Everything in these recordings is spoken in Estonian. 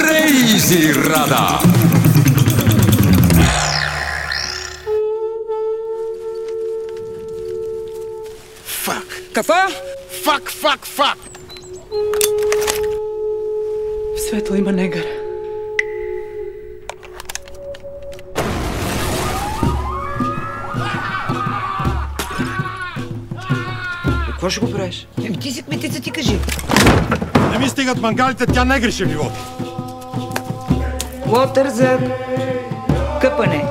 Rejzi Rada. Fuck. Kafa? Fuck, fuck, fuck. Svetlo ima negar. Какво ще го правиш? Еми ти си кметица, ти кажи. Не ми стигат мангалите, тя не греши ми води. Лотър за къпане.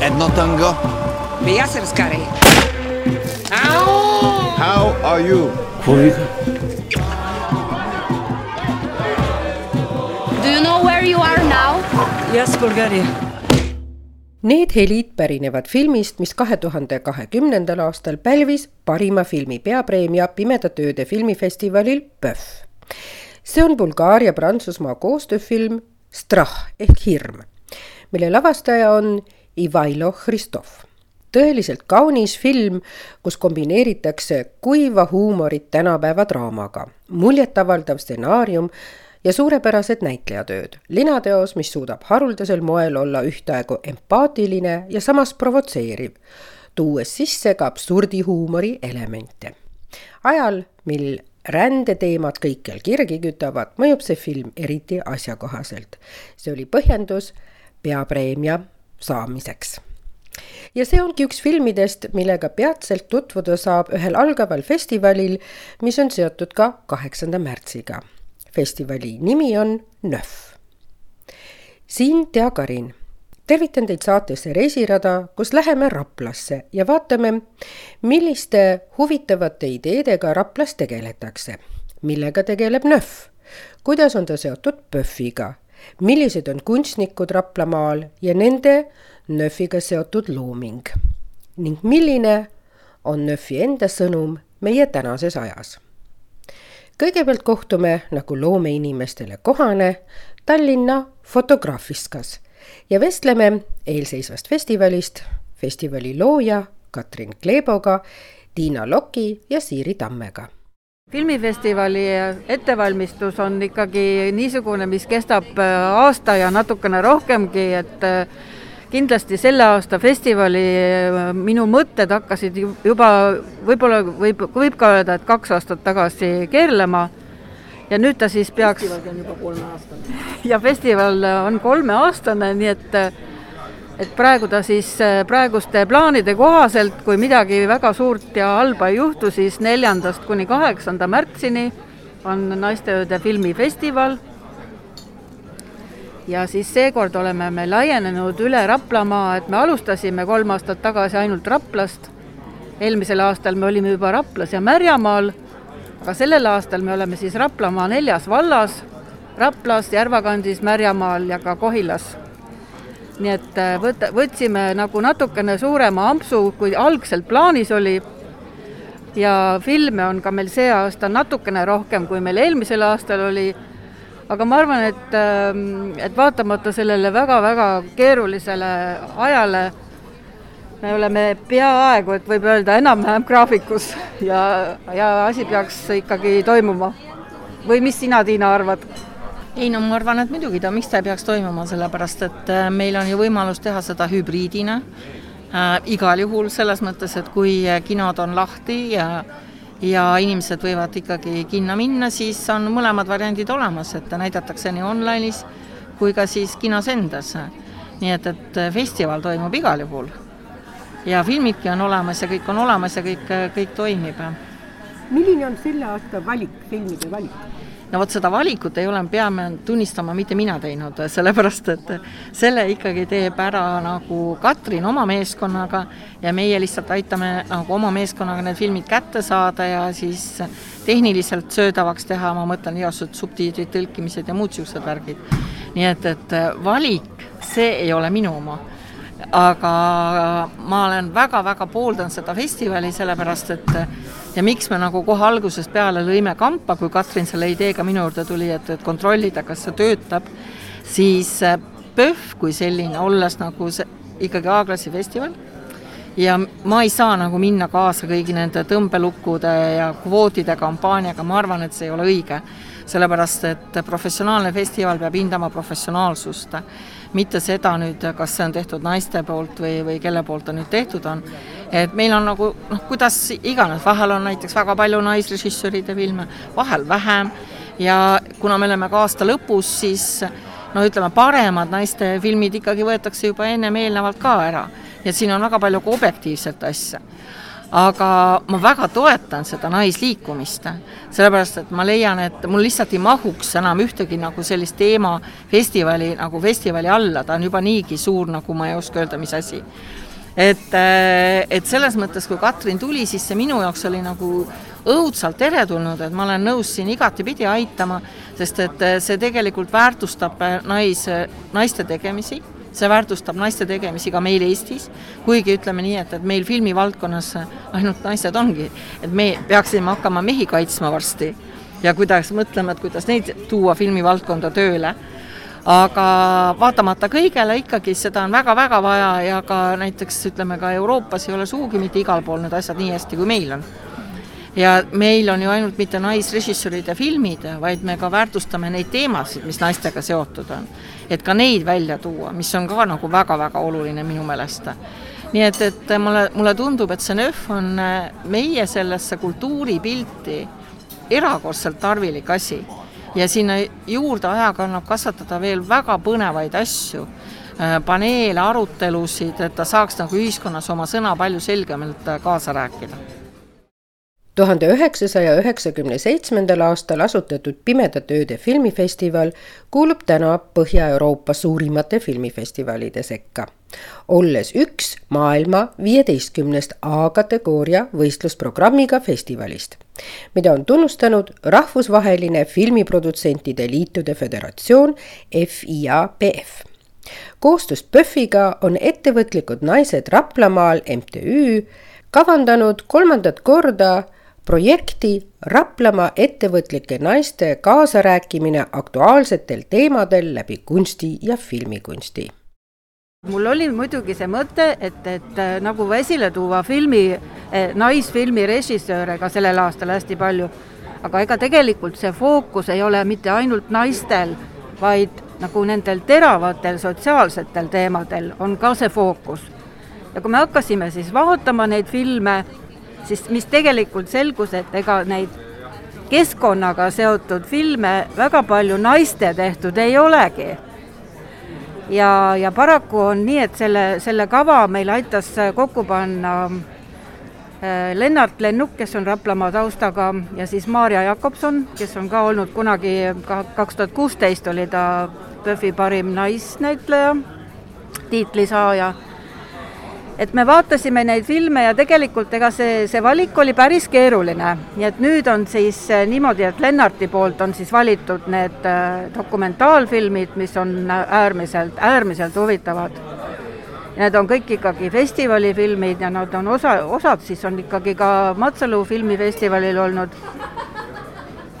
Едно танго. Бе, я се разкарай. How are you? Do you know where you are now? Yes, Bulgaria. Need helid pärinevad filmist, mis kahe tuhande kahekümnendal aastal pälvis parima filmi peapreemia Pimedate ööde filmifestivalil PÖFF. see on Bulgaaria-Prantsusmaa koostööfilm Strah ehk hirm, mille lavastaja on Ivailo Hristov. tõeliselt kaunis film, kus kombineeritakse kuiva huumorit tänapäeva draamaga, muljetavaldav stsenaarium ja suurepärased näitlejatööd. linateos, mis suudab haruldasel moel olla ühtaegu empaatiline ja samas provotseeriv, tuues sisse ka absurdihuumori elemente. ajal, mil rändeteemad kõikjal kirgi kütavad, mõjub see film eriti asjakohaselt. see oli põhjendus peapreemia saamiseks ja see ongi üks filmidest, millega peatselt tutvuda saab ühel algaval festivalil, mis on seotud ka kaheksanda märtsiga festivali nimi on NÖF. siin Tea Karin, tervitan teid saatesse Reisirada, kus läheme Raplasse ja vaatame, milliste huvitavate ideedega Raplas tegeletakse, millega tegeleb NÖF, kuidas on ta seotud PÖFFiga, millised on kunstnikud Raplamaal ja nende NÖFiga seotud looming? Ning milline on NÖFi enda sõnum meie tänases ajas kõigepealt kohtume, nagu loomeinimestele kohane, Tallinna Fotograafiskas ja vestleme eelseisvast festivalist festivali looja Katrin Kleeboga, Tiina Loki ja Siiri Tammega. Filmifestivali ettevalmistus on ikkagi niisugune, mis kestab aasta ja natukene rohkemgi, et kindlasti selle aasta festivali äh, minu mõtted hakkasid juba võib-olla võib, võib ka öelda, et kaks aastat tagasi keerlema. ja nüüd ta siis peaks. festival on juba kolmeaastane. ja festival on kolmeaastane, nii et, et praegu ta siis praeguste plaanide kohaselt, kui midagi väga suurt ja halba ei juhtu, siis neljandast kuni kaheksanda märtsini on naisteööde filmifestival ja siis seekord oleme me laienenud üle Raplamaa, et me alustasime kolm aastat tagasi ainult Raplast. eelmisel aastal me olime juba Raplas ja Märjamaal, aga sellel aastal me oleme siis Raplamaa neljas vallas, Raplas, Järvakandis, Märjamaal ja ka Kohilas. nii et äh, võt-, võtsime nagu natukene suurema ampsu, kui algselt plaanis oli ja filme on ka meil see aasta natukene rohkem, kui meil eelmisel aastal oli aga ma arvan, et, ähm, et vaatamata sellele väga-väga keerulisele ajale, me oleme peaaegu, et võib öelda, enam-vähem graafikus ja, ja asi peaks ikkagi toimuma. või mis sina, Tiina, arvad? ei no ma arvan, et muidugi ta, miks ta ei peaks toimuma, sellepärast et äh, meil on ju võimalus teha seda hübriidina äh,. igal juhul selles mõttes, et kui kinod on lahti ja ja inimesed võivad ikkagi kinno minna, siis on mõlemad variandid olemas, et näidatakse nii online'is kui ka siis kinos endas. nii et, et festival toimub igal juhul. ja filmidki on olemas ja kõik on olemas ja kõik, kõik toimib. milline on selle aasta valik, filmide valik? No vot seda valikut ei ole, peame tunnistama, mitte mina teinud, sellepärast et selle ikkagi teeb ära nagu Katrin oma meeskonnaga ja meie lihtsalt aitame nagu oma meeskonnaga need filmid kätte saada ja siis tehniliselt söödavaks teha, ma mõtlen igasugused subtiitrid, tõlkimised ja muud niisugused värgid. nii et, et valik, see ei ole minu oma aga ma olen väga-väga pooldan seda festivali, sellepärast et ja miks me nagu kohe algusest peale lõime kampa, kui Katrin selle ideega minu juurde tuli, et, et kontrollida, kas see töötab, siis PÖFF kui selline, olles nagu see ikkagi A-klassi festival, ja ma ei saa nagu minna kaasa kõigi nende tõmbelukkude ja kvootide kampaaniaga, ma arvan, et see ei ole õige. sellepärast, et professionaalne festival peab hindama professionaalsust mitte seda nüüd, kas see on tehtud naiste poolt või, või kelle poolt ta nüüd tehtud on. et meil on nagu noh, kuidas iganes, vahel on näiteks väga palju naisrežissööride filme, vahel vähem ja kuna me oleme ka aasta lõpus, siis no ütleme, paremad naiste filmid ikkagi võetakse juba ennem eelnevalt ka ära. nii et siin on väga palju ka objektiivset asja aga ma väga toetan seda naisliikumist, sellepärast et ma leian, et mul lihtsalt ei mahuks enam ühtegi nagu sellist teemafestivali nagu festivali alla, ta on juba niigi suur, nagu ma ei oska öelda, mis asi. et, et selles mõttes, kui Katrin tuli, siis see minu jaoks oli nagu õudselt teretulnud, et ma olen nõus siin igatepidi aitama, sest et see tegelikult väärtustab nais, naiste tegemisi see väärtustab naiste tegemisi ka meil Eestis, kuigi ütleme nii, et, et meil filmivaldkonnas ainult naised ongi, et me peaksime hakkama mehi kaitsma varsti ja kuidas mõtlema, et kuidas neid tuua filmivaldkonda tööle. Aga vaatamata kõigele ikkagi seda on väga-väga vaja ja ka näiteks ütleme ka Euroopas ei ole sugugi mitte igal pool need asjad nii hästi, kui meil on. Ja meil on ju ainult mitte naisrežissööride filmid, vaid me ka väärtustame neid teemasid, mis naistega seotud on. Et ka neid välja tuua, mis on ka nagu väga-väga oluline minu meelest. nii et, et mulle, mulle tundub, et see NÖF on äh, meie sellesse kultuuripilti erakordselt tarvilik asi ja sinna juurde ajaga annab kasvatada veel väga põnevaid asju, äh, paneele, arutelusid, et ta saaks nagu ühiskonnas oma sõna palju selgemalt äh, kaasa rääkida tuhande üheksasaja üheksakümne seitsmendal aastal asutatud Pimedate ööde filmifestival kuulub täna Põhja-Euroopa suurimate filmifestivalide sekka, olles üks maailma viieteistkümnest A-kategooria võistlusprogrammiga festivalist, mida on tunnustanud Rahvusvaheline Filmiprodutsentide Liitude Föderatsioon FIAPF koostöös PÖFFiga on ettevõtlikud naised Raplamaal MTÜ kavandanud kolmandat korda projekti Raplamaa ettevõtlike naiste kaasarääkimine aktuaalsetel teemadel läbi kunsti ja filmikunsti. mul oli muidugi see mõte, et, et äh, nagu esile tuua filmi, äh, naisfilmi režissööre ka sellel aastal hästi palju, aga ega tegelikult see fookus ei ole mitte ainult naistel, vaid nagu nendel teravatel sotsiaalsetel teemadel on ka see fookus. ja kui me hakkasime siis vaatama neid filme, siis mis tegelikult selgus, et ega neid keskkonnaga seotud filme väga palju naiste tehtud ei olegi. ja, ja paraku on nii, et selle, selle kava meil aitas kokku panna äh, Lennart Lennuk, kes on Raplamaa taustaga, ja siis Maarja Jakobson, kes on ka olnud kunagi, kaks tuhat kuusteist oli ta PÖFFi parim naisnäitleja, tiitli saaja et me vaatasime neid filme ja tegelikult ega see, see valik oli päris keeruline. nii et nüüd on siis äh, niimoodi, et Lennarti poolt on siis valitud need äh, dokumentaalfilmid, mis on äärmiselt, äärmiselt huvitavad. Need on kõik ikkagi festivalifilmid ja nad on osa, osad siis on ikkagi ka Matsalu filmifestivalil olnud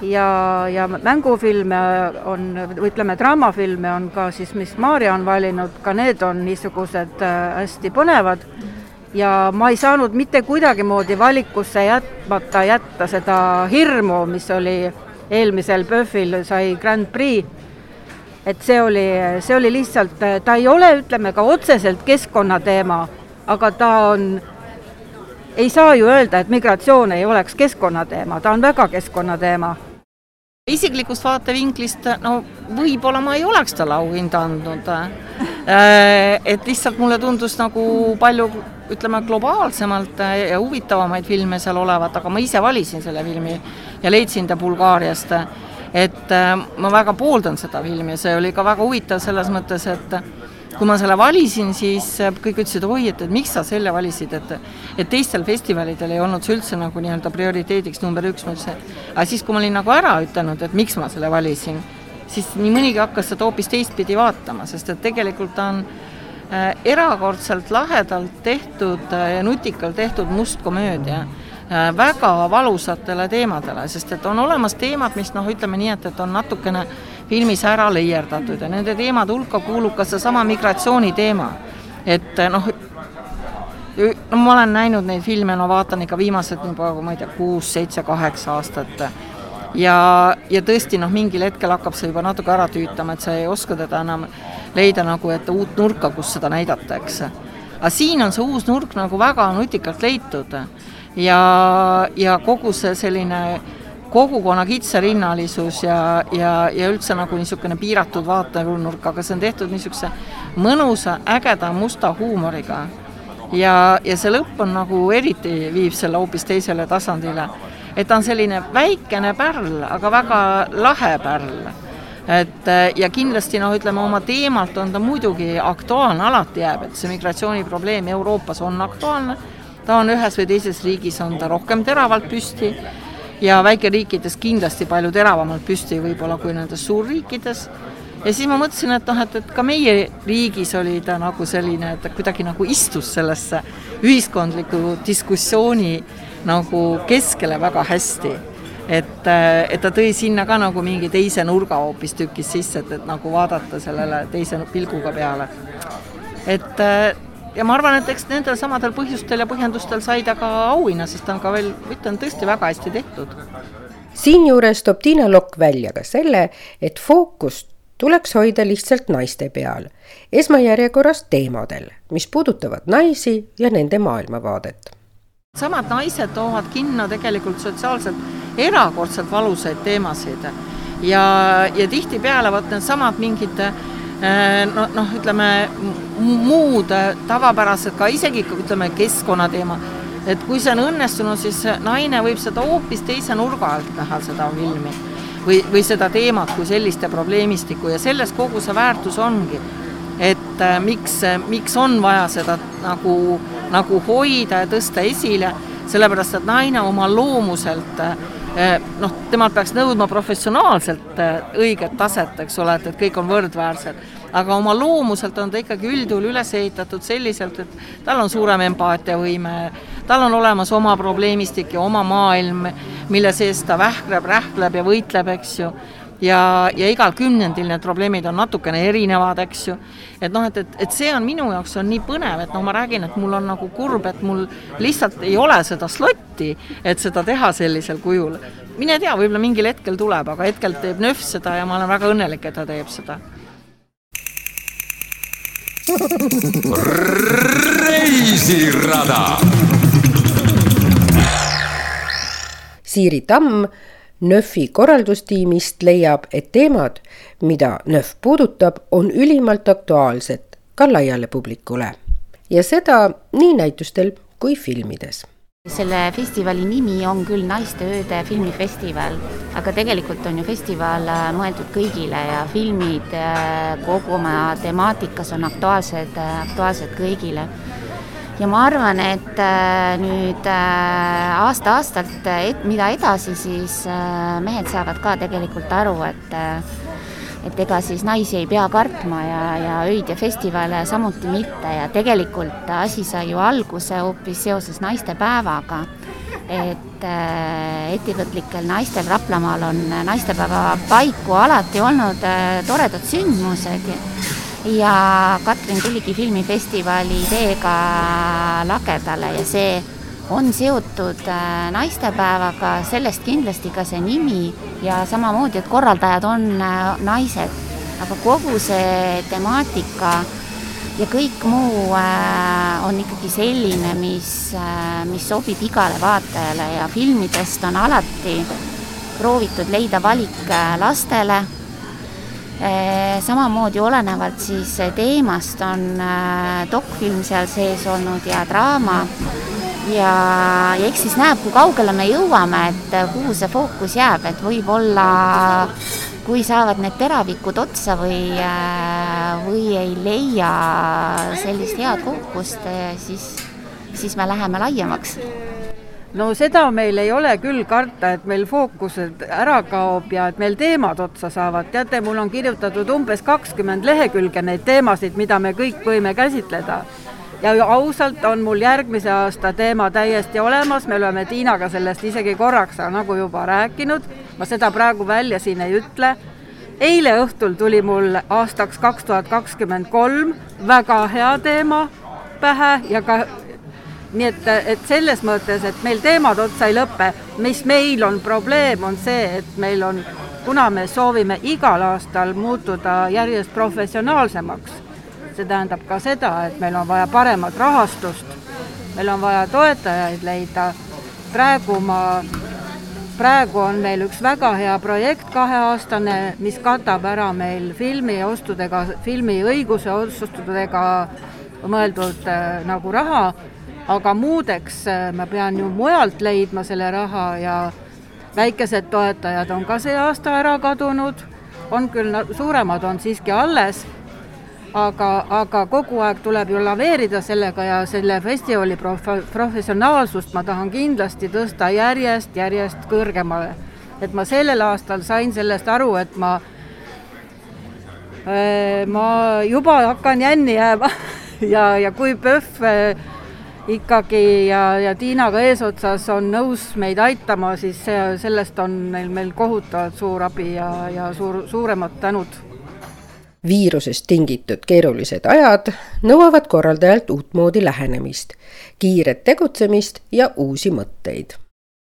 ja, ja mängufilme on, või ütleme, draamafilme on ka siis, mis Maarja on valinud, ka need on niisugused äh, hästi põnevad ja ma ei saanud mitte kuidagimoodi valikusse jätmata jätta seda hirmu, mis oli eelmisel PÖFFil sai Grand Prix. et see oli, see oli lihtsalt, ta ei ole, ütleme ka otseselt keskkonnateema, aga ta on, ei saa ju öelda, et migratsioon ei oleks keskkonnateema, ta on väga keskkonnateema isiklikust vaatevinklist, no võib-olla ma ei oleks talle auhinda andnud. Äh, et lihtsalt mulle tundus nagu palju, ütleme, globaalsemalt ja huvitavamaid filme seal olevat, aga ma ise valisin selle filmi ja leidsin ta Bulgaariast. et äh, ma väga pooldan seda filmi ja see oli ka väga huvitav selles mõttes, et kui ma selle valisin, siis äh, kõik ütlesid, oi, et, et miks sa selle valisid, et et teistel festivalidel ei olnud see üldse nagu nii-öelda prioriteediks number üks, ma ütlesin, aga siis, kui ma olin nagu ära ütelnud, et miks ma selle valisin, siis nii mõnigi hakkas seda hoopis teistpidi vaatama, sest et tegelikult ta on äh, erakordselt lahedalt tehtud ja äh, nutikalt tehtud must komöödia äh, väga valusatele teemadele, sest et on olemas teemad, mis noh, ütleme nii, et, et on natukene filmis ära leierdatud ja nende teemade hulka kuulub ka seesama migratsiooni teema. et noh, no ma olen näinud neid filme, no vaatan ikka viimased juba, ma ei tea, kuus, seitse, kaheksa aastat ja, ja tõesti noh, mingil hetkel hakkab see juba natuke ära tüütama, et sa ei oska teda enam leida nagu, et uut nurka, kus seda näidata, eks. aga siin on see uus nurk nagu väga nutikalt leitud ja, ja kogu see selline kogukonna kitsarinnalisus ja, ja, ja üldse nagu niisugune piiratud vaatenurk, aga see on tehtud niisuguse mõnusa, ägeda, musta huumoriga. ja, ja see lõpp on nagu eriti, viib selle hoopis teisele tasandile et ta on selline väikene pärl, aga väga lahe pärl. et ja kindlasti noh, ütleme oma teemalt on ta muidugi aktuaalne, alati jääb, et see migratsiooniprobleem Euroopas on aktuaalne, ta on ühes või teises riigis, on ta rohkem teravalt püsti ja väikeriikides kindlasti palju teravamalt püsti võib-olla kui nendes suurriikides ja siis ma mõtlesin, et noh, et, et ka meie riigis oli ta nagu selline, et kuidagi nagu istus sellesse ühiskondliku diskussiooni nagu keskele väga hästi. et, et ta tõi sinna ka nagu mingi teise nurga hoopistükkis sisse, et, et nagu vaadata sellele teise pilguga peale. et ja ma arvan, et eks nendel samadel põhjustel ja põhjendustel sai ta ka auhinna, sest ta on ka veel, ütlen tõesti väga hästi tehtud. siinjuures toob Tiina Lokk välja ka selle, et fookust tuleks hoida lihtsalt naiste peal, esmajärjekorras teemadel, mis puudutavad naisi ja nende maailmavaadet samad naised toovad kinno tegelikult sotsiaalselt erakordselt valusaid teemasid ja, ja tihtipeale vot needsamad mingid noh, noh, ütleme muud tavapärased ka isegi ütleme keskkonnateema, et kui see on õnnestunud, siis naine võib seda hoopis teise nurga alt näha, seda filmi või, või seda teemat kui sellist ja probleemistikku ja selles kogu see väärtus ongi. et äh, miks, miks on vaja seda nagu äh, nagu hoida ja tõsta esile, sellepärast et naine oma loomuselt noh, temalt peaks nõudma professionaalselt õiget taset, eks ole, et, et kõik on võrdväärsed. Aga oma loomuselt on ta ikkagi üldjuhul üles ehitatud selliselt, et tal on suurem empaatiavõime, tal on olemas oma probleemistik ja oma maailm, mille sees ta vähkleb, rähkleb ja võitleb, eks ju ja, ja igal kümnendil need probleemid on natukene erinevad, eks ju. et noh, et, et, et see on minu jaoks on nii põnev, et noh, ma räägin, et mul on nagu kurb, et mul lihtsalt ei ole seda slotti, et seda teha sellisel kujul. mine tea, võib-olla mingil hetkel tuleb, aga hetkel teeb NÖF seda ja ma olen väga õnnelik, et ta teeb seda. Reisirada. Siiri Tamm NÖFi korraldustiimist leiab, et teemad, mida NÖF puudutab, on ülimalt aktuaalsed ka laiale publikule ja seda nii näitustel kui filmides selle festivali nimi on küll Naisteööde filmifestival, aga tegelikult on ju festival äh, mõeldud kõigile ja filmid äh, kogu oma temaatikas on aktuaalsed, äh, aktuaalsed kõigile. Ja ma arvan, et nüüd aasta-aastalt, et mida edasi, siis mehed saavad ka tegelikult aru, et et ega siis naisi ei pea kartma ja, ja öid ja festivale samuti mitte ja tegelikult asi sai ju alguse hoopis seoses naistepäevaga. et ettevõtlikel naistel Raplamaal on naistepäeva paiku alati olnud toredad sündmused ja Katrin tuligi filmifestivali ideega lagedale ja see on seotud äh, naistepäevaga, sellest kindlasti ka see nimi ja samamoodi, et korraldajad on äh, naised, aga kogu see temaatika ja kõik muu äh, on ikkagi selline, mis, mis sobib igale vaatajale ja filmidest on alati proovitud leida valik lastele. Samamoodi olenevalt siis teemast on dokfilm seal sees olnud ja draama ja, ja eks siis näeb, kui kaugele me jõuame, et kuhu see fookus jääb, et võib-olla kui saavad need teravikud otsa või, või ei leia sellist head fookust, siis, siis me läheme laiemaks no seda meil ei ole küll karta, et meil fookused ära kaob ja et meil teemad otsa saavad. teate, mul on kirjutatud umbes kakskümmend lehekülge neid teemasid, mida me kõik võime käsitleda. Ja ausalt on mul järgmise aasta teema täiesti olemas, me oleme Tiinaga sellest isegi korraks nagu juba rääkinud, ma seda praegu välja siin ei ütle. Eile õhtul tuli mul aastaks kaks tuhat kakskümmend kolm väga hea teema pähe ja ka nii et, et selles mõttes, et meil teemad otsa ei lõpe, mis meil on probleem, on see, et meil on, kuna me soovime igal aastal muutuda järjest professionaalsemaks, see tähendab ka seda, et meil on vaja paremat rahastust, meil on vaja toetajaid leida, praegu ma, praegu on meil üks väga hea projekt, kaheaastane, mis katab ära meil filmiostudega, filmiõiguse ostudega mõeldud äh, nagu raha. Aga muudeks äh, ma pean ju mujalt leidma selle raha ja väikesed toetajad on ka see aasta ära kadunud, on küll, suuremad on siiski alles, aga, aga kogu aeg tuleb ju laveerida sellega ja selle festivali prof-, professionaalsust ma tahan kindlasti tõsta järjest, järjest kõrgemale. et ma sellel aastal sain sellest aru, et ma äh, ma juba hakkan jänni jääma ja, ja kui PÖFF ikkagi ja, ja Tiinaga eesotsas on nõus meid aitama, siis see, sellest on neil meil kohutavalt suur abi ja, ja suur, suuremad tänud. Viirusest tingitud keerulised ajad nõuavad korraldajalt uutmoodi lähenemist, kiiret tegutsemist ja uusi mõtteid.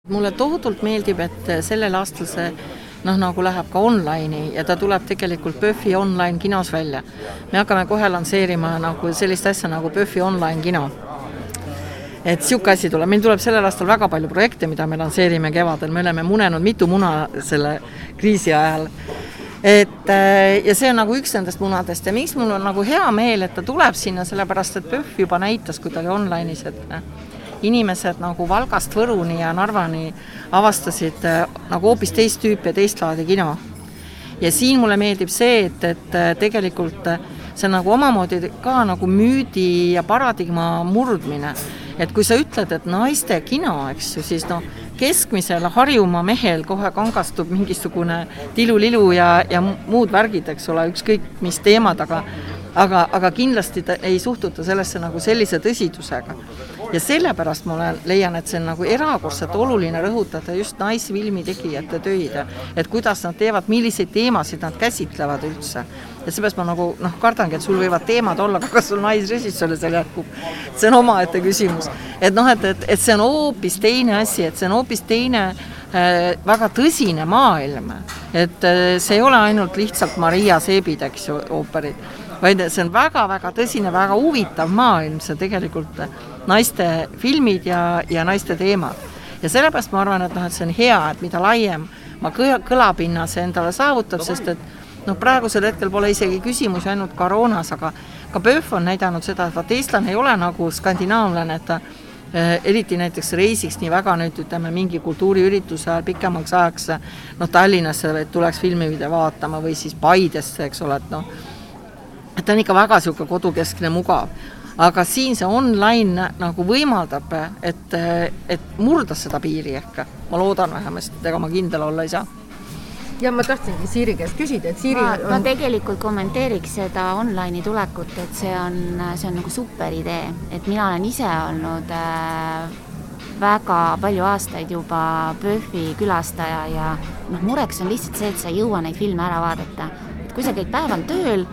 mulle tohutult meeldib, et sellel aastal see noh, nagu läheb ka online'i ja ta tuleb tegelikult PÖFFi online kinos välja. me hakkame kohe lansseerima nagu sellist asja nagu PÖFFi online kino et niisugune asi tuleb, meil tuleb sellel aastal väga palju projekte, mida me lansseerime kevadel, me oleme munenud mitu muna selle kriisi ajal. Et äh, ja see on nagu üks nendest munadest ja miks mul on nagu hea meel, et ta tuleb sinna, sellepärast et PÖFF juba näitas, kui ta oli online'is, et äh, inimesed nagu Valgast Võruni ja Narvani avastasid äh, nagu hoopis teist tüüpi ja teist laadi kino. ja siin mulle meeldib see, et, et tegelikult see on nagu omamoodi ka nagu müüdi ja paradigma murdmine et kui sa ütled, et naiste kino, eks ju, siis noh, keskmisel Harjumaa mehel kohe kangastub mingisugune tilulilu ja, ja muud värgid, eks ole, ükskõik mis teemad, aga aga, aga kindlasti ta ei suhtuta sellesse nagu sellise tõsidusega. Ja sellepärast ma olen, leian, et see on nagu erakordselt oluline rõhutada just naisfilmi tegijate töid, et kuidas nad teevad, milliseid teemasid nad käsitlevad üldse. ja seepärast ma nagu noh, kardangi, et sul võivad teemad olla, aga kas sul naisrežissööre seal jätkub, see on omaette küsimus. et noh, et, et, et see on hoopis teine asi, et see on hoopis teine äh, väga tõsine maailm, et äh, see ei ole ainult lihtsalt Maria Seebid, eks ju, ooperid vaid see on väga-väga tõsine, väga huvitav maailm, see tegelikult naiste filmid ja, ja naiste teemad. ja sellepärast ma arvan, et noh, et see on hea, et mida laiem ma kõla, kõlapinna see endale saavutab, sest et noh, praegusel hetkel pole isegi küsimus ainult koroonas, aga ka PÖFF on näidanud seda, et vaat eestlane ei ole nagu skandinaavlane, et ta eh, eriti näiteks reisiks nii väga nüüd ütleme, mingi kultuuriürituse ajal pikemaks ajaks noh, Tallinnasse, tuleks filmivideo vaatama või siis Paidesse, eks ole, et noh, et ta on ikka väga niisugune kodukeskne, mugav. Aga siin see online nagu võimaldab, et, et murda seda piiri ehk, ma loodan vähemasti, ega ma kindel olla ei saa. Ja ma tahtsingi Siiri käest küsida, et Siiri ma, on... ma tegelikult kommenteeriks seda online'i tulekut, et see on, see on nagu super idee, et mina olen ise olnud äh, väga palju aastaid juba PÖFFi külastaja ja noh, mureks on lihtsalt see, et sa ei jõua neid filme ära vaadata. et kui sa käid päeval tööl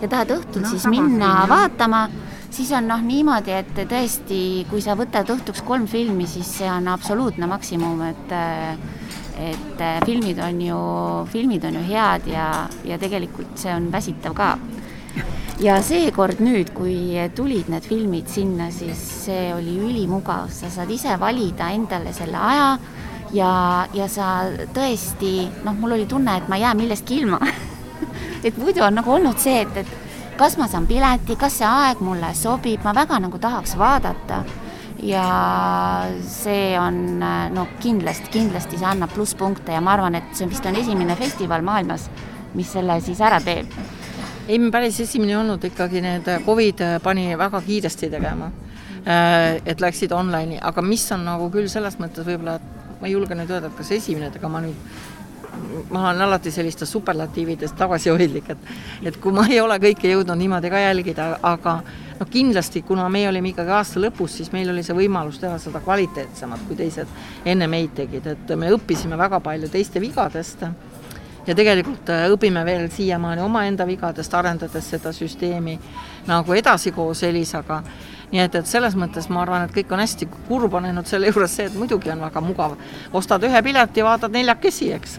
ja tahad õhtul no, siis minna film, vaatama, siis on noh niimoodi, et tõesti, kui sa võtad õhtuks kolm filmi, siis see on absoluutne maksimum, et et filmid on ju, filmid on ju head ja, ja tegelikult see on väsitav ka. ja seekord nüüd, kui tulid need filmid sinna, siis see oli ülimugav, sa saad ise valida endale selle aja ja, ja sa tõesti, noh, mul oli tunne, et ma ei jää millestki ilma et muidu on nagu olnud see, et, et kas ma saan pileti, kas see aeg mulle sobib, ma väga nagu tahaks vaadata. ja see on no kindlasti, kindlasti see annab plusspunkte ja ma arvan, et see vist on esimene festival maailmas, mis selle siis ära teeb. ei, päris esimene ei olnud ikkagi, need Covid pani väga kiiresti tegema. Et läksid online'i, aga mis on nagu küll selles mõttes võib-olla, et ma ei julge nüüd öelda, et kas esimene, et ega ma nüüd ma olen alati sellistes superlatiivides tagasihoidlik, et et kui ma ei ole kõike jõudnud niimoodi ka jälgida, aga noh, kindlasti kuna me olime ikkagi aasta lõpus, siis meil oli see võimalus teha seda kvaliteetsemalt, kui teised enne meid tegid, et me õppisime väga palju teiste vigadest ja tegelikult äh, õpime veel siiamaani omaenda vigadest, arendades seda süsteemi nagu edasi koos Elisaga. Nii et, et selles mõttes ma arvan, et kõik on hästi kurb on ainult selle juures see, et muidugi on väga mugav, ostad ühe pileti, vaatad neljakesi, eks.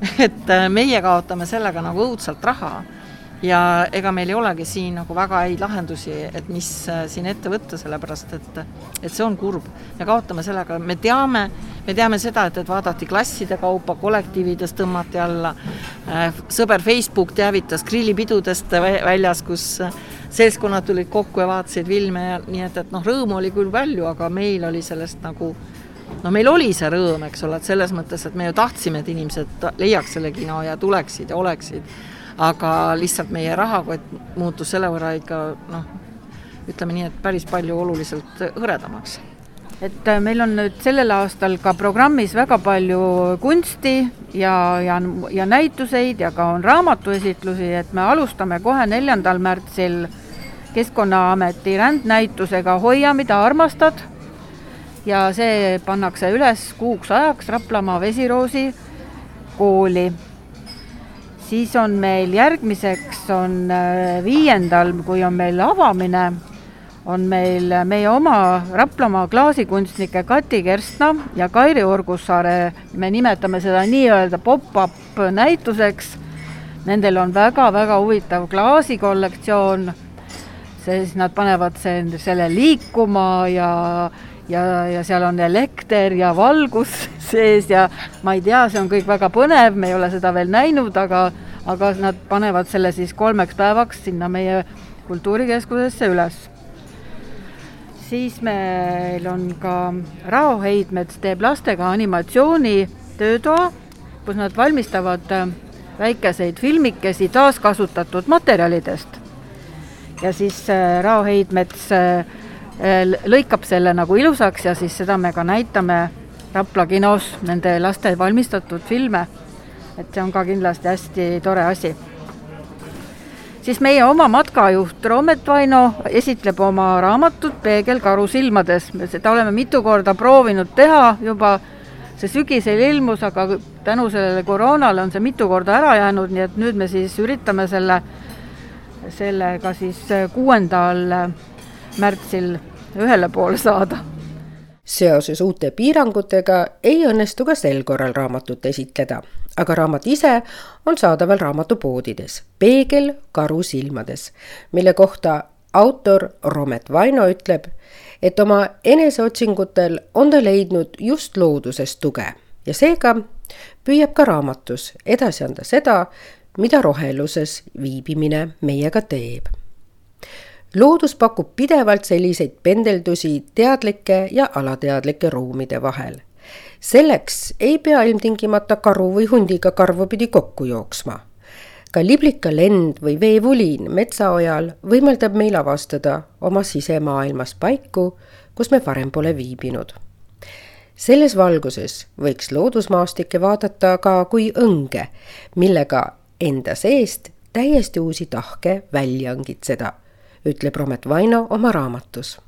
et äh, meie kaotame sellega nagu õudselt raha ja ega meil ei olegi siin nagu väga häid lahendusi, et mis äh, siin ette võtta, sellepärast et, et see on kurb. me kaotame sellega, me teame, me teame seda, et, et vaadati klasside kaupa, kollektiivides tõmmati alla, äh, sõber Facebook teavitas grillipidudest väljas, kus seltskonnad tulid kokku ja vaatasid filme ja nii et, et noh, rõõmu oli küll palju, aga meil oli sellest nagu no meil oli see rõõm, eks ole, et selles mõttes, et me ju tahtsime, et inimesed leiaks selle kino ja tuleksid ja oleksid aga lihtsalt meie rahakott muutus selle võrra ikka noh, ütleme nii, et päris palju oluliselt hõredamaks et äh, meil on nüüd sellel aastal ka programmis väga palju kunsti ja, ja, ja näituseid ja ka on raamatuesitlusi, et me alustame kohe neljandal märtsil Keskkonnaameti rändnäitusega Hoia, mida armastad. Ja see pannakse üles kuuks ajaks Raplamaa Vesiroosi kooli. Siis on meil järgmiseks on äh, viiendal, kui on meil avamine, on meil meie oma Raplamaa klaasikunstnike Kati Kerstna ja Kairi Orgussaare, me nimetame seda nii-öelda pop-up näituseks. Nendel on väga-väga huvitav klaasikollektsioon, siis nad panevad selle liikuma ja ja, ja seal on elekter ja valgus sees ja ma ei tea, see on kõik väga põnev, me ei ole seda veel näinud, aga, aga nad panevad selle siis kolmeks päevaks sinna meie kultuurikeskusesse üles. siis meil on ka Rao Heidmets teeb lastega animatsiooni töötoa, kus nad valmistavad äh, väikeseid filmikesi taaskasutatud materjalidest. ja siis äh, Rao Heidmets äh, lõikab selle nagu ilusaks ja siis seda me ka näitame Rapla kinos, nende laste valmistatud filme. et see on ka kindlasti hästi tore asi. siis meie oma matkajuht Roomet Vaino esitleb oma raamatut Peegel karu silmades, me seda oleme mitu korda proovinud teha juba, see sügisel ilmus, aga tänu sellele koroonale on see mitu korda ära jäänud, nii et nüüd me siis üritame selle, sellega siis kuuendal märtsil ühele poole saada. seoses uute piirangutega ei õnnestu ka sel korral raamatut esitleda, aga raamat ise on saadaval raamatupoodides Peegel karu silmades, mille kohta autor Romet Vaino ütleb, et oma eneseotsingutel on ta leidnud just loodusest tuge ja seega püüab ka raamatus edasi anda seda, mida roheluses viibimine meiega teeb loodus pakub pidevalt selliseid pendeldusi teadlike ja alateadlike ruumide vahel. selleks ei pea ilmtingimata karu või hundiga karvupidi kokku jooksma. ka liblika lend või veevuliin metsaojal võimaldab meil avastada oma sisemaailmas paiku, kus me varem pole viibinud. selles valguses võiks loodusmaastikke vaadata ka kui õnge, millega enda seest täiesti uusi tahke välja õngitseda ütleb Romet Vaino oma raamatus.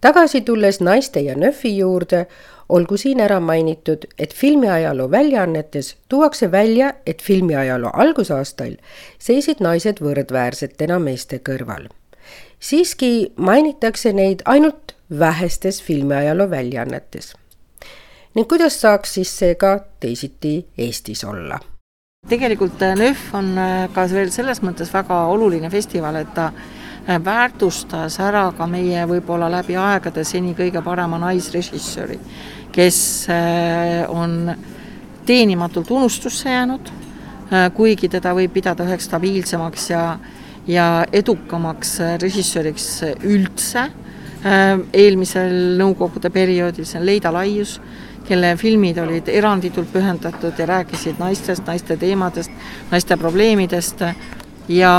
tagasi tulles naiste ja nööfi juurde, olgu siin ära mainitud, et filmiajaloo väljaannetes tuuakse välja, et filmiajaloo algusaastail seisid naised võrdväärsetena meeste kõrval. siiski mainitakse neid ainult vähestes filmiajaloo väljaannetes. ning kuidas saaks siis see ka teisiti Eestis olla tegelikult äh, NÖF on äh, ka veel selles mõttes väga oluline festival, et ta äh, väärtustas ära ka meie võib-olla läbi aegade seni kõige parema naisrežissööri, kes on teenimatult unustusse jäänud, kuigi teda võib pidada üheks stabiilsemaks ja, ja edukamaks režissööriks üldse. Eelmisel Nõukogude perioodil, see on Leida Laius, kelle filmid olid eranditult pühendatud ja rääkisid naistest, naiste teemadest, naiste probleemidest. Ja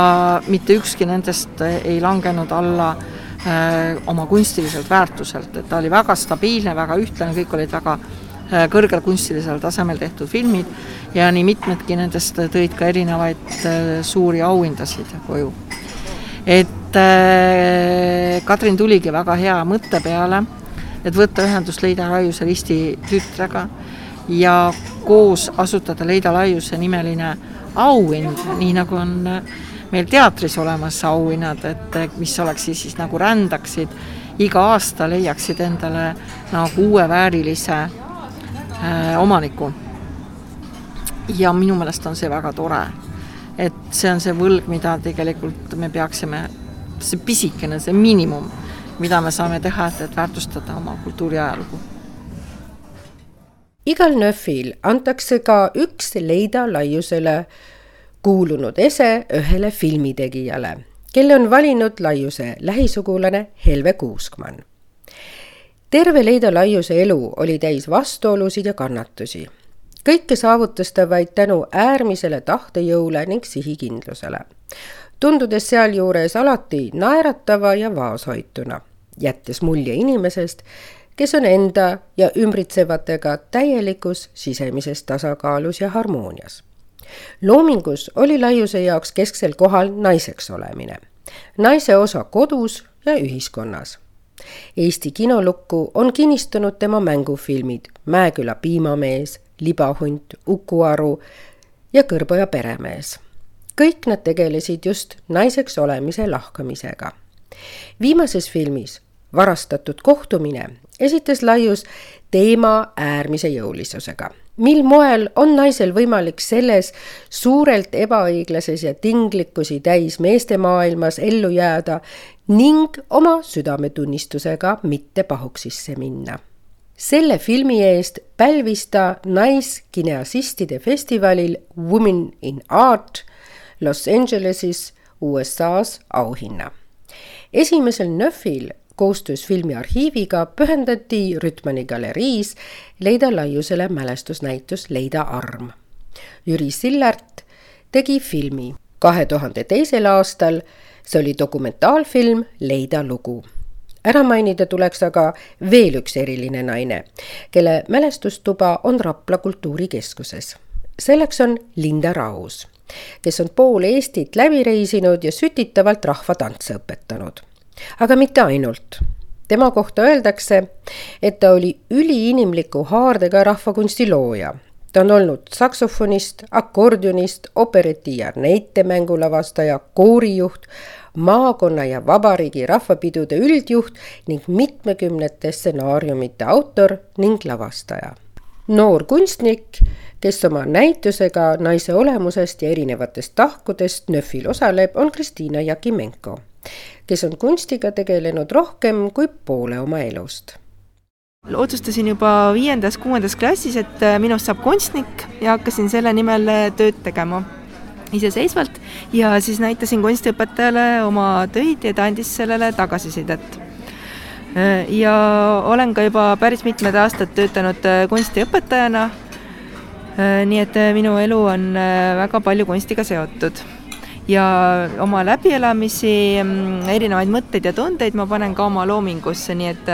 mitte ükski nendest ei langenud alla öö, oma kunstiliselt väärtuselt, et ta oli väga stabiilne, väga ühtlane, kõik olid väga öö, kõrgel kunstilisel tasemel tehtud filmid. Ja nii mitmedki nendest tõid ka erinevaid öö, suuri auhindasid koju. et Katrin tuligi väga hea mõtte peale et võtta ühendust Leida Laiuse risti tütrega ja koos asutada Leida Laiuse nimeline auhind, nii nagu on meil teatris olemas auhinnad, et mis oleks siis, siis nagu rändaksid, iga aasta leiaksid endale nagu uue väärilise äh, omaniku. ja minu meelest on see väga tore, et see on see võlg, mida tegelikult me peaksime, see pisikene, see miinimum mida me saame teha, et, et väärtustada oma kultuuriajalugu. igal nööfil antakse ka üks Leida laiusele kuulunud ese ühele filmitegijale, kelle on valinud laiuse lähisugulane Helve Kuuskmann. terve Leida laiuse elu oli täis vastuolusid ja kannatusi. kõike saavutas ta vaid tänu äärmisele tahtejõule ning sihikindlusele tundudes sealjuures alati naeratava ja vaoshoituna, jättes mulje inimesest, kes on enda ja ümbritsevatega täielikus sisemises tasakaalus ja harmoonias. loomingus oli Laiuse jaoks kesksel kohal naiseks olemine, naise osa kodus ja ühiskonnas. Eesti kinolukku on kinnistanud tema mängufilmid Mäeküla piimamees, libahunt, Uku Aru ja Kõrboja peremees kõik nad tegelesid just naiseks olemise lahkamisega. viimases filmis Varastatud kohtumine esitas Laius teema äärmise jõulisusega. mil moel on naisel võimalik selles suurelt ebaõiglases ja tinglikkusi täis meeste maailmas ellu jääda ning oma südametunnistusega mitte pahuksisse minna selle filmi eest pälvis ta naiskineasistide festivalil Women in Art Los Angelesis USA-s auhinna. esimesel NÖFil koostöös filmiarhiiviga pühendati Rütmani galeriis Leida Laiusele mälestusnäitus Leida arm. Jüri Sillart tegi filmi kahe tuhande teisel aastal, see oli dokumentaalfilm Leida lugu ära mainida tuleks aga veel üks eriline naine, kelle mälestustuba on Rapla kultuurikeskuses. selleks on Linda Raus kes on pool Eestit läbi reisinud ja sütitavalt rahvatantse õpetanud. Aga mitte ainult. tema kohta öeldakse, et ta oli üliinimliku haardega rahvakunsti looja. ta on olnud saksofonist, akordionist, opereti ja näitemängu lavastaja, koorijuht, maakonna ja vabariigi rahvapidude üldjuht ning mitmekümnete stsenaariumite autor ning lavastaja. noor kunstnik kes oma näitusega naise olemusest ja erinevatest tahkudest NÖFil osaleb, on Kristiina Jakimenko, kes on kunstiga tegelenud rohkem kui poole oma elust. Otsustasin juba viiendas-kuuendas klassis, et äh, minust saab kunstnik ja hakkasin selle nimel äh, tööd tegema iseseisvalt. Ja siis näitasin kunstiõpetajale oma töid ja ta andis sellele tagasisidet. Äh, ja olen ka juba päris mitmed aastad töötanud kunstiõpetajana. Nii et minu elu on väga palju kunstiga seotud ja oma läbielamisi, mm, erinevaid mõtteid ja tundeid ma panen ka oma loomingusse, nii et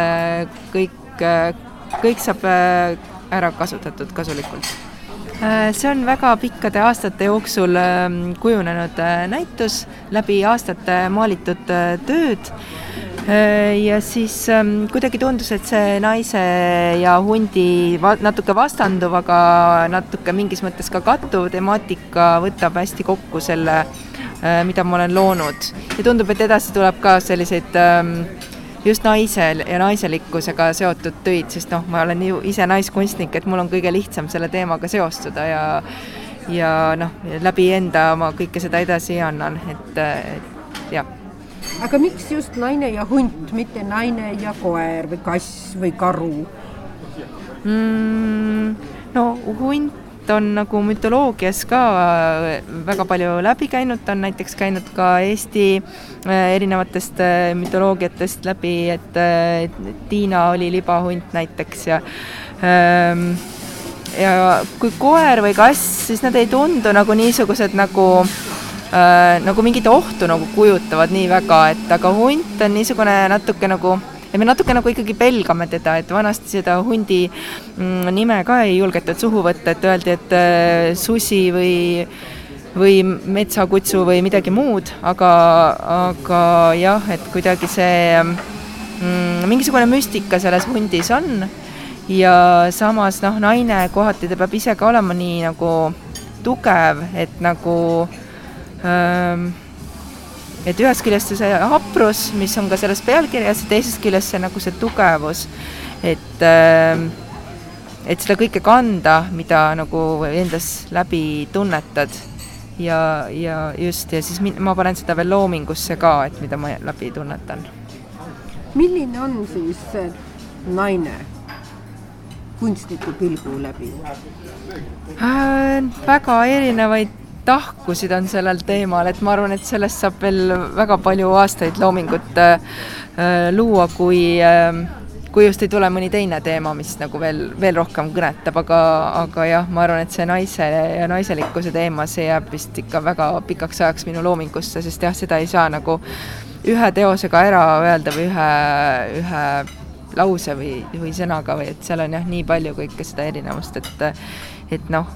kõik, kõik saab ära kasutatud kasulikult. see on väga pikkade aastate jooksul ähm, kujunenud näitus, läbi aastate maalitud tööd Äh, ja siis ähm, kuidagi tundus, et see naise ja hundi va natuke vastanduv, aga natuke mingis mõttes ka kattuv temaatika võtab hästi kokku selle äh,, mida ma olen loonud. ja tundub, et edasi tuleb ka selliseid ähm, just naisel ja naiselikkusega seotud töid, sest noh, ma olen ju ise naiskunstnik, et mul on kõige lihtsam selle teemaga seostuda ja ja noh, läbi enda ma kõike seda edasi annan, et, et jah aga miks just naine ja hunt, mitte naine ja koer või kass või karu mm,? no hunt hunt on nagu mütoloogias ka väga palju läbi käinud, ta on näiteks käinud ka Eesti erinevatest mütoloogiatest läbi, et Tiina oli libahunt näiteks ja ähm, ja kui koer või kass, siis nad ei tundu nagu niisugused nagu äh, nagu mingit ohtu nagu kujutavad nii väga, et aga hunt on niisugune natuke nagu ja me natuke nagu ikkagi pelgame teda, et vanasti seda hundi mm, nime ka ei julgetud suhu võtta, et öeldi, et äh, susi või või metsakutsu või midagi muud, aga, aga jah, et kuidagi see mm, mingisugune müstika selles hundis on. Ja samas noh, naine kohati ta peab ise ka olema nii nagu tugev, et nagu ähm, et ühest küljest see haprus, mis on ka selles pealkirjas, ja teisest küljest see nagu see tugevus, et ähm, et seda kõike kanda, mida nagu endas läbi tunnetad ja, ja just, ja siis ma panen seda veel loomingusse ka, et mida ma läbi tunnetan. milline on siis naine kunstniku pilgu läbi äh,? väga erinevaid tahkusid on sellel teemal, et ma arvan, et sellest saab veel väga palju aastaid loomingut äh, luua, kui äh, kui just ei tule mõni teine teema, mis nagu veel, veel rohkem kõnetab, aga, aga jah, ma arvan, et see naise ja naiselikkuse teema, see jääb vist ikka väga pikaks ajaks minu loomingusse, sest jah, seda ei saa nagu ühe teosega ära öelda või ühe, ühe lause või, või sõnaga või et seal on jah, nii palju kõike seda erinevust, et et noh,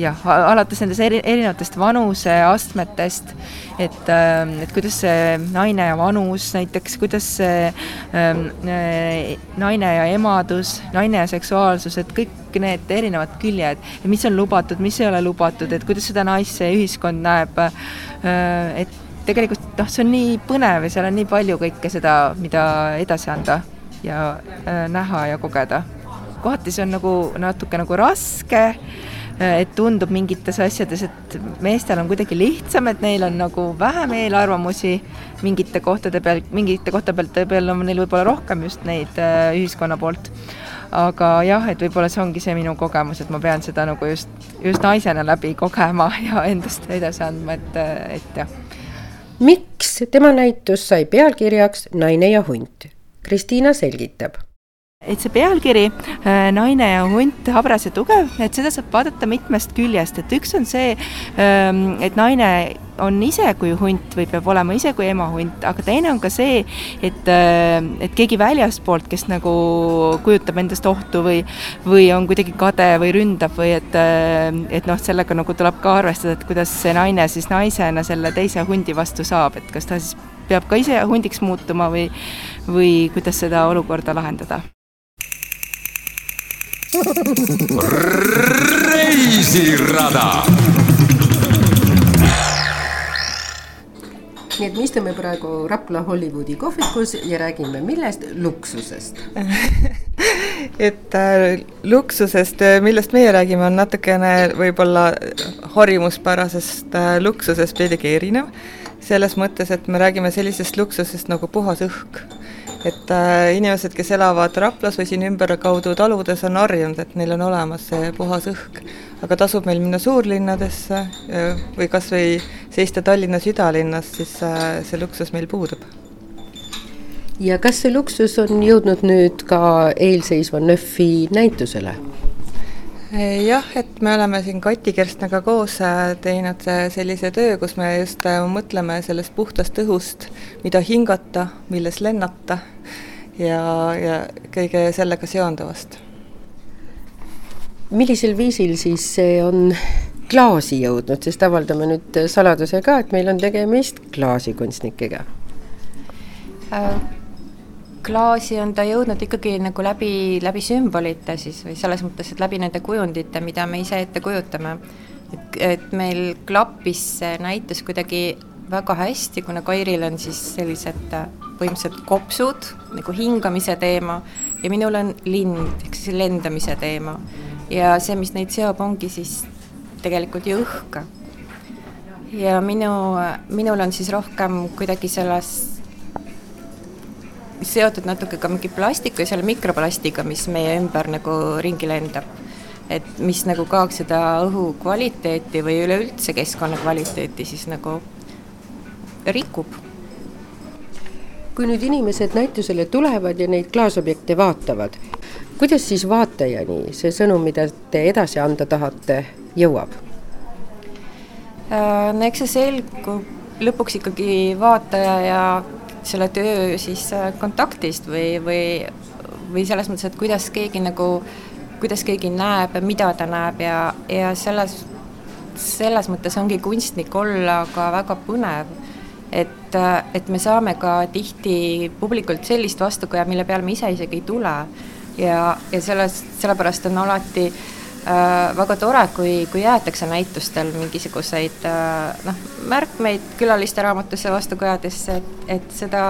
jah, alates nendest eri, erinevatest vanuseastmetest, et, et kuidas see naine ja vanus näiteks, kuidas see ähm, naine ja emadus, naine ja seksuaalsus, et kõik need erinevad küljed, mis on lubatud, mis ei ole lubatud, et kuidas seda naist see ühiskond näeb, et tegelikult noh, see on nii põnev ja seal on nii palju kõike seda, mida edasi anda ja äh, näha ja kogeda. kohati see on nagu natuke nagu raske äh,, et tundub mingites asjades, et meestel on kuidagi lihtsam, et neil on nagu vähem eelarvamusi mingite kohtade peal, mingite kohtade peal on neil võib-olla rohkem just neid äh, ühiskonna poolt. Aga jah, et võib-olla see ongi see minu kogemus, et ma pean seda nagu just, just naisena läbi kogema ja endast edasi andma, et, et jah. Miks? Tema näitus sai pealkirjaks Naine ja hunt? Kristiina selgitab et see pealkiri äh, Naine ja hunt, habras ja tugev, et seda saab vaadata mitmest küljest, et üks on see, ähm, et naine on ise kui hunt või peab olema ise kui ema hunt, aga teine on ka see, et, äh, et keegi väljastpoolt, kes nagu kujutab endast ohtu või, või on kuidagi kade või ründab või et, äh, et noh, sellega nagu tuleb ka arvestada, et kuidas see naine siis naisena selle teise hundi vastu saab, et kas ta siis peab ka ise hundiks muutuma või, või kuidas seda olukorda lahendada reisirada. nii et me istume praegu Rapla Hollywoodi kohvikus ja räägime millest? luksusest et äh, luksusest, äh, millest meie räägime, on natukene võib-olla harjumuspärasest äh, luksusest veidigi erinev. selles mõttes, et me räägime sellisest luksusest nagu puhas õhk et äh, inimesed, kes elavad Raplas või siin ümberkaudu taludes, on harjunud, et neil on olemas see puhas õhk. aga tasub meil minna suurlinnadesse või kas või seista Tallinna südalinnas, siis äh, see luksus meil puudub. ja kas see luksus on jõudnud nüüd ka eelseisva NÖFi näitusele? Jah, et me oleme siin Kati Kerstnaga koos äh, teinud äh, sellise töö, kus me just äh, mõtleme sellest puhtast õhust, mida hingata, milles lennata ja, ja kõige sellega seonduvast. millisel viisil siis see on klaasi jõudnud, sest avaldame nüüd saladuse ka, et meil on tegemist klaasikunstnikega äh klaasi on ta jõudnud ikkagi nagu läbi, läbi sümbolite siis või selles mõttes, et läbi nende kujundite, mida me ise ette kujutame. et, et meil klappis see näitus kuidagi väga hästi, kuna Kairil on siis sellised äh, põhimõtteliselt kopsud nagu hingamise teema ja minul on lind ehk siis lendamise teema. ja see, mis neid seob, ongi siis tegelikult ju õhk. ja minu, minul on siis rohkem kuidagi selles seotud natuke ka mingi plastiku ja selle mikroplastiga, mis meie ümber nagu ringi lendab. et mis nagu kaoks seda õhu kvaliteeti või üleüldse keskkonna kvaliteeti siis nagu rikub. kui nüüd inimesed näitusele tulevad ja neid klaasobjekte vaatavad, kuidas siis vaatajani see sõnum, mida te edasi anda tahate, jõuab? Äh, no eks see selgub lõpuks ikkagi vaataja ja selle töö siis äh, kontaktist või, või, või selles mõttes, et kuidas keegi nagu, kuidas keegi näeb mida ta näeb ja, ja selles, selles mõttes ongi kunstnik olla ka väga põnev. et, äh, et me saame ka tihti publikult sellist vastukaja, mille peale me ise isegi ei tule. ja, ja selles, sellepärast on alati Äh, väga tore, kui, kui jäetakse näitustel mingisuguseid äh, noh, märkmeid külaliste raamatusse vastukajadesse, et, et seda,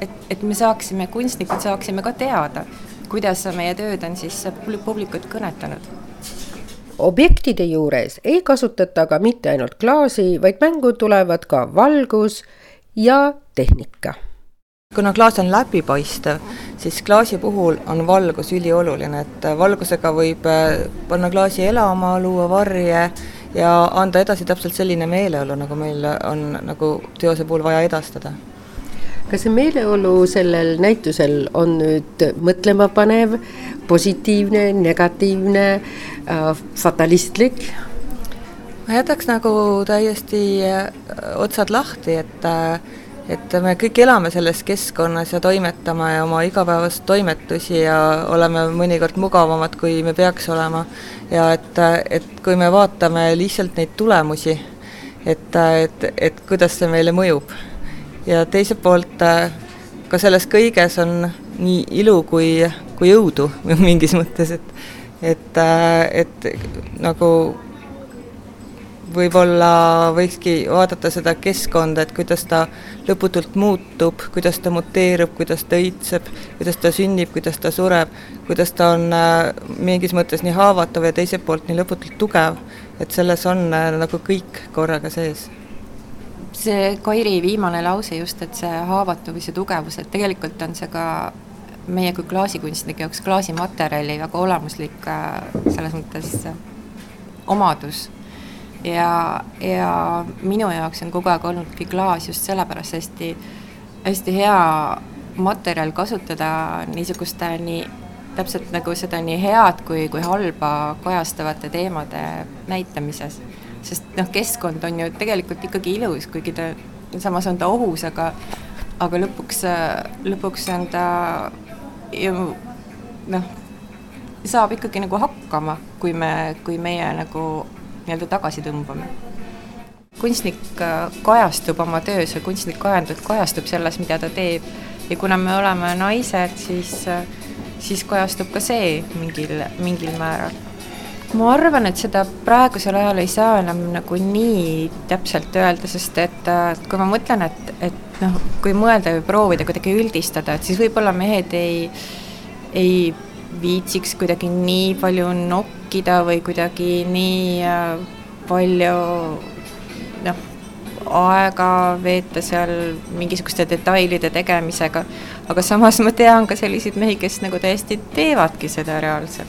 et, et me saaksime, kunstnikud saaksime ka teada, kuidas meie tööd on siis publikut kõnetanud. Objektide juures ei kasutata aga mitte ainult klaasi, vaid mängu tulevad ka valgus ja tehnika kuna klaas on läbipaistev, siis klaasi puhul on valgus ülioluline, et valgusega võib äh, panna klaasi elama, luua varje ja anda edasi täpselt selline meeleolu, nagu meil on nagu teose puhul vaja edastada. kas see meeleolu sellel näitusel on nüüd mõtlemapanev, positiivne, negatiivne äh,, fatalistlik? ma jätaks nagu täiesti äh, otsad lahti, et äh, et me kõik elame selles keskkonnas ja toimetame oma igapäevast toimetusi ja oleme mõnikord mugavamad, kui me peaks olema. ja et, et kui me vaatame lihtsalt neid tulemusi, et, et, et kuidas see meile mõjub. ja teiselt poolt ka selles kõiges on nii ilu kui, kui jõudu mingis mõttes, et et, et nagu võib-olla võikski vaadata seda keskkonda, et kuidas ta lõputult muutub, kuidas ta muteerub, kuidas ta õitseb, kuidas ta sünnib, kuidas ta sureb, kuidas ta on äh, mingis mõttes nii haavatav ja teiselt poolt nii lõputult tugev, et selles on äh, nagu kõik korraga sees. See Kairi viimane lause just, et see haavatavus ja tugevus, et tegelikult on see ka meie kui klaasikunstnike jaoks klaasimaterjali väga olemuslik äh, selles mõttes omadus ja, ja minu jaoks on kogu aeg olnudki klaas just sellepärast hästi, hästi hea materjal kasutada niisuguste nii, täpselt nagu seda nii head kui, kui halba kajastavate teemade näitamises. sest noh, keskkond on ju tegelikult ikkagi ilus, kuigi ta, samas on ta ohus, aga aga lõpuks, lõpuks on ta ju noh, saab ikkagi nagu hakkama, kui me, kui meie nagu nii-öelda tagasi tõmbame. kunstnik äh, kajastub oma töös ja kunstnik kajastub selles, mida ta teeb ja kuna me oleme naised, siis, äh, siis kajastub ka see mingil, mingil määral. ma arvan, et seda praegusel ajal ei saa enam nagu nii täpselt öelda, sest et äh, kui ma mõtlen, et, et noh, kui mõelda või proovida kuidagi üldistada, et siis võib-olla mehed ei, ei viitsiks kuidagi nii palju nokkida või kuidagi nii äh, palju noh, aega veeta seal mingisuguste detailide tegemisega, aga samas ma tean ka selliseid mehi, kes nagu täiesti teevadki seda reaalselt.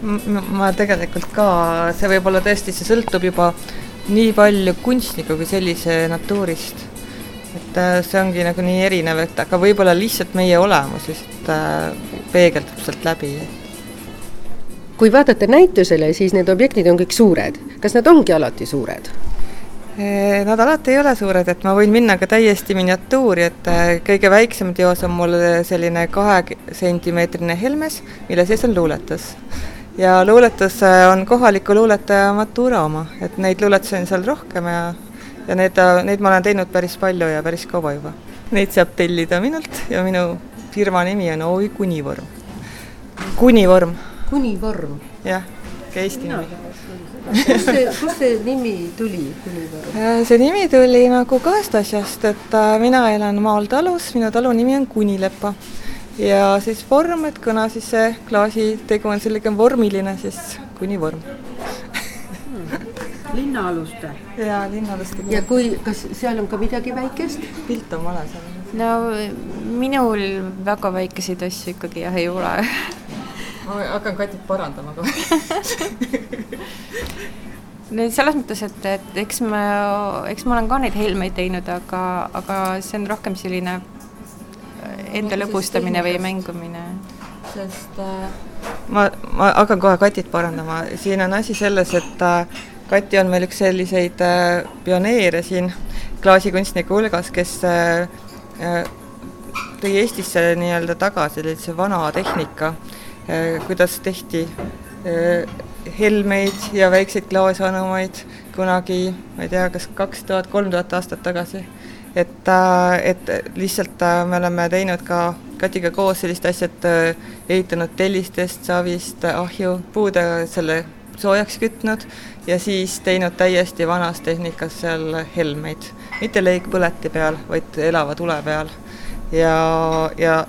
ma tegelikult ka, see võib olla tõesti, see sõltub juba nii palju kunstniku kui sellise natuurist et äh, see ongi nagu nii erinev, et aga võib-olla lihtsalt meie olemus just äh, peegeldub sealt läbi. Kui vaadata näitusele, siis need objektid on kõik suured, kas nad ongi alati suured? Nad alati ei ole suured, et ma võin minna ka täiesti miniatuuri, et äh, kõige väiksem teos on mul selline kahe sentimeetrine helmes, mille sees on luuletus. ja luuletus on kohaliku luuletaja Matura oma, et neid luuletusi on seal rohkem ja ja need, neid ma olen teinud päris palju ja päris kaua juba. Neid saab tellida minult ja minu firma nimi on OÜ Kunivorm. kunivorm. Kunivorm? jah, ka eesti nimi. kust see, kust see nimi tuli, Kunivorm? Äh, see nimi tuli nagu kahest asjast, et äh, mina elan maal talus, minu talu nimi on Kunilepa ja siis vorm, et kuna siis see klaasitegu on selline vormiline, siis Kunivorm linnaaluste? jaa, linnaaluste. ja kui, kas seal on ka midagi väikest? pilt on vale seal. no minul väga väikeseid asju ikkagi jah ei ole ma hakkan Katit parandama kohe. Selles mõttes, et, et eks ma, eks ma olen ka neid helmeid teinud, aga, aga see on rohkem selline enda lõbustamine või mängumine. sest äh, ma, ma hakkan kohe Katit parandama, siin on asi selles, et äh, Kati on meil üks selliseid äh, pioneere siin klaasikunstnike hulgas, kes äh, äh, tõi Eestisse nii-öelda tagasi sellise vana tehnika, kuidas tehti helmeid ja väikseid klaasanumaid kunagi, ma ei tea, kas kaks tuhat, kolm tuhat aastat tagasi. et, et lihtsalt me oleme teinud ka Katiga koos sellist asja, et ehitanud tellistest, savist, ahju, puudega selle soojaks kütnud ja siis teinud täiesti vanas tehnikas seal helmeid, mitte leigpõleti peal, vaid elava tule peal. Ja, ja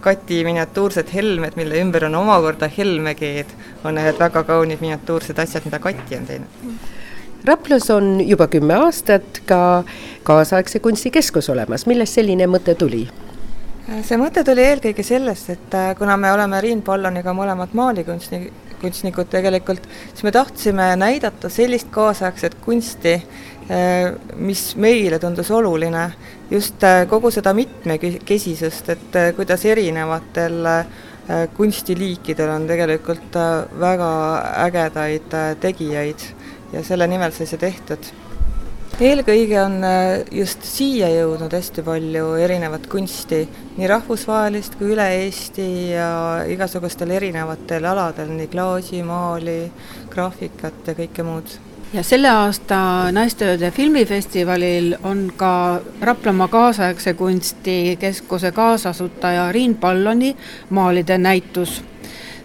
Kati miniatuursed helmed, mille ümber on omakorda helmekeed, on need väga kaunid miniatuursed asjad, mida Kati on teinud. Raplas on juba kümme aastat ka kaasaegse kunstikeskus olemas, millest selline mõte tuli? see mõte tuli eelkõige sellest, et kuna me oleme Riin Polloniga mõlemad maalikunstnik, kunstnikud tegelikult, siis me tahtsime näidata sellist kaasaegset kunsti, eh, mis meile tundus oluline, just eh, kogu seda mitmekesisust, et eh, kuidas erinevatel kunstiliikidel on tegelikult väga ägedaid tegijaid. Ja selle nimel sai see tehtud eelkõige on äh, just siia jõudnud hästi palju erinevat kunsti, nii rahvusvahelist kui üle Eesti ja igasugustel erinevatel aladel, nii klaasi, maali, graafikat ja kõike muud ja selle aasta Naisteööde filmifestivalil on ka Raplamaa kaasaegse kunsti keskuse kaasasutaja Riin Palloni maalide näitus.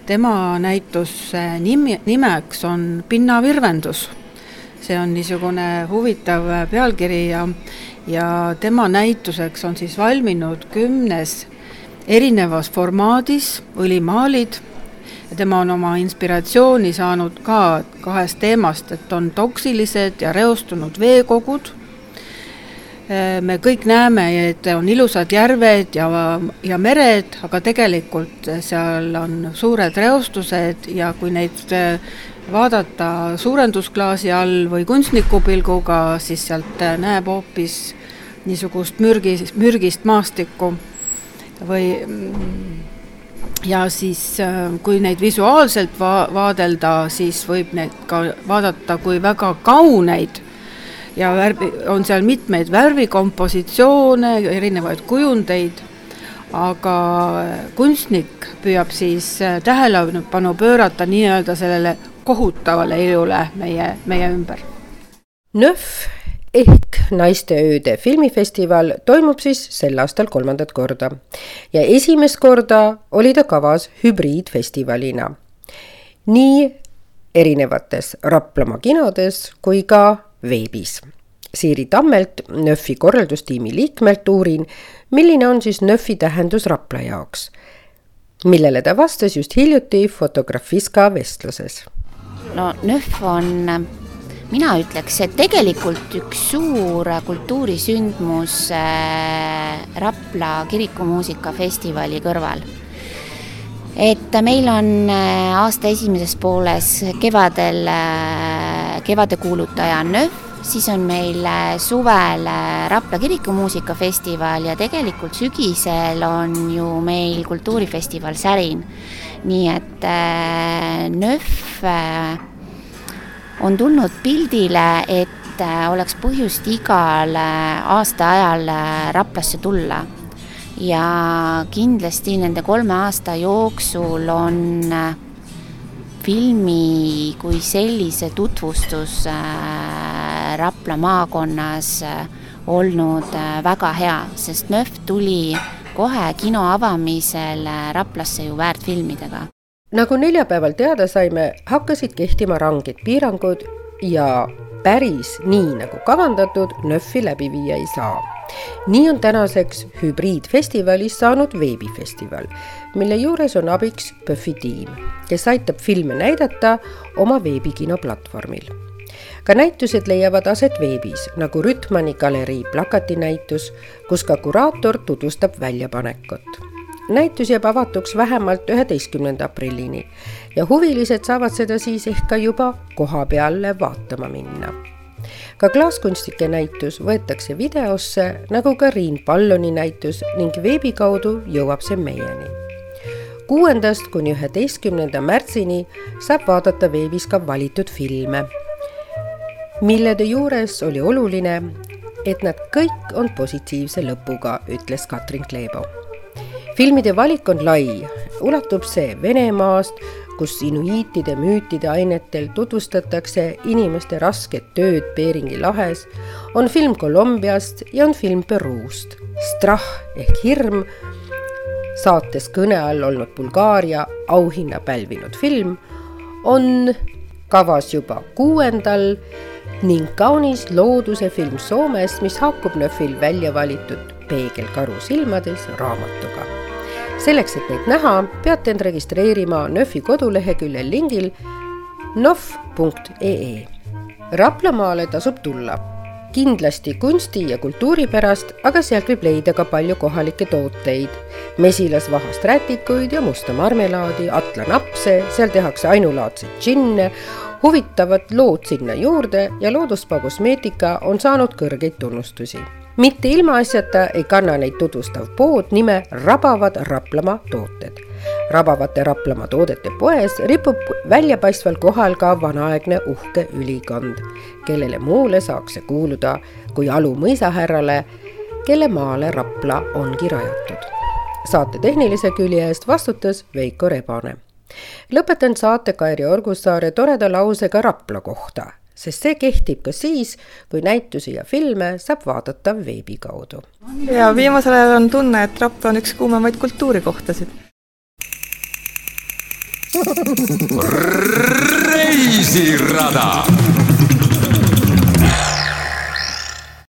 tema näituse nimi, nimeks on Pinnavirvendus see on niisugune huvitav pealkiri ja, ja tema näituseks on siis valminud kümnes erinevas formaadis õlimaalid ja tema on oma inspiratsiooni saanud ka kahest teemast, et on toksilised ja reostunud veekogud. Me kõik näeme, et on ilusad järved ja, ja mered, aga tegelikult seal on suured reostused ja kui neid vaadata suurendusklaasi all või kunstnikupilguga, siis sealt näeb hoopis niisugust mürgis, mürgist maastikku. Või ja siis, kui neid visuaalselt va-, vaadelda, siis võib neid ka vaadata kui väga kauneid ja värvi, on seal mitmeid värvikompositsioone, erinevaid kujundeid, aga kunstnik püüab siis tähelepanu pöörata nii-öelda sellele kohutavale elule meie, meie ümber. NÖF ehk Naisteööde filmifestival toimub siis sel aastal kolmandat korda ja esimest korda oli ta kavas hübriidfestivalina. nii erinevates Raplamaa kinodes kui ka veebis. Siiri Tammelt, NÖFi korraldustiimi liikmelt uurin, milline on siis NÖFi tähendus Rapla jaoks, millele ta vastas just hiljuti Fotografiska vestluses no NÖF on, mina ütleks, et tegelikult üks suur kultuurisündmus äh, Rapla kirikumuusikafestivali kõrval. Et meil on äh, aasta esimeses pooles kevadel äh, kevadekuulutaja NÖF, siis on meil suvel Rapla kirikumuusikafestival ja tegelikult sügisel on ju meil kultuurifestival Särin nii et äh, äh, on tulnud pildile, et äh, oleks põhjust igal aastaajal Raplasse tulla. Ja kindlasti nende kolme aasta jooksul on filmi kui sellise tutvustus Rapla maakonnas olnud väga hea, sest NÖF tuli kohe kino avamisel Raplasse ju väärtfilmidega. nagu neljapäeval teada saime, hakkasid kehtima ranged piirangud ja päris nii nagu kavandatud NÖF-i läbi viia ei saa. Nii on tänaseks hübriidfestivalist saanud veebifestival, mille juures on abiks PÖFFi tiim, kes aitab filme näidata oma veebikino platvormil ka näitused leiavad aset veebis, nagu Rütmani galerii plakatinäitus, kus ka kuraator tutvustab väljapanekut. näitus jääb avatuks vähemalt üheteistkümnenda aprillini ja huvilised saavad seda siis ehk ka juba koha peale vaatama minna. Ka klaaskunstnike näitus võetakse videosse, nagu ka Riin Palloni näitus ning veebi kaudu jõuab see meieni kuuendast kuni üheteistkümnenda märtsini saab vaadata veebis ka valitud filme, millede juures oli oluline, et nad kõik on positiivse lõpuga, ütles Katrin Kleebo. filmide valik on lai, ulatub see Venemaast, kus inuiitide müütide ainetel tutvustatakse inimeste rasket tööd Beringi lahes, on film Kolumbiast ja on film Peruust. Strah ehk hirm saates kõne all olnud Bulgaaria auhinna pälvinud film on kavas juba kuuendal ning kaunis looduse film Soomest, mis haakub NÖFil välja valitud Peegelkaru silmades raamatuga. Selleks, et neid näha, peate end registreerima NÖFi koduleheküljel lingil nov.ee. Raplamaale tasub tulla kindlasti kunsti ja kultuuri pärast, aga sealt võib leida ka palju kohalikke tooteid. mesilasvahast rätikuid ja musta marmelaadi, atlanapse, seal tehakse ainulaadseid džinne, huvitavad lood sinna juurde ja looduspa kosmeetika on saanud kõrgeid tunnustusi. Mitte ilmaasjata ei kanna neid tutvustav pood nime Rabavad Raplamaa tooted rabavate Raplamaa toodete poes ripub väljapaistval kohal ka vanaaegne uhke ülikond, kellele muule saaks see kuuluda kui Alu mõisahärrale, kelle maale Rapla ongi rajatud. saate tehnilise külje eest vastutas Veiko Rebane. lõpetan saate Kairi Orgussaare toreda lausega Rapla kohta sest see kehtib ka siis, kui näitusi ja filme saab vaadata veebi kaudu. ja viimasel ajal on tunne, et Rapla on üks kuumemaid kultuurikohtasid reisirada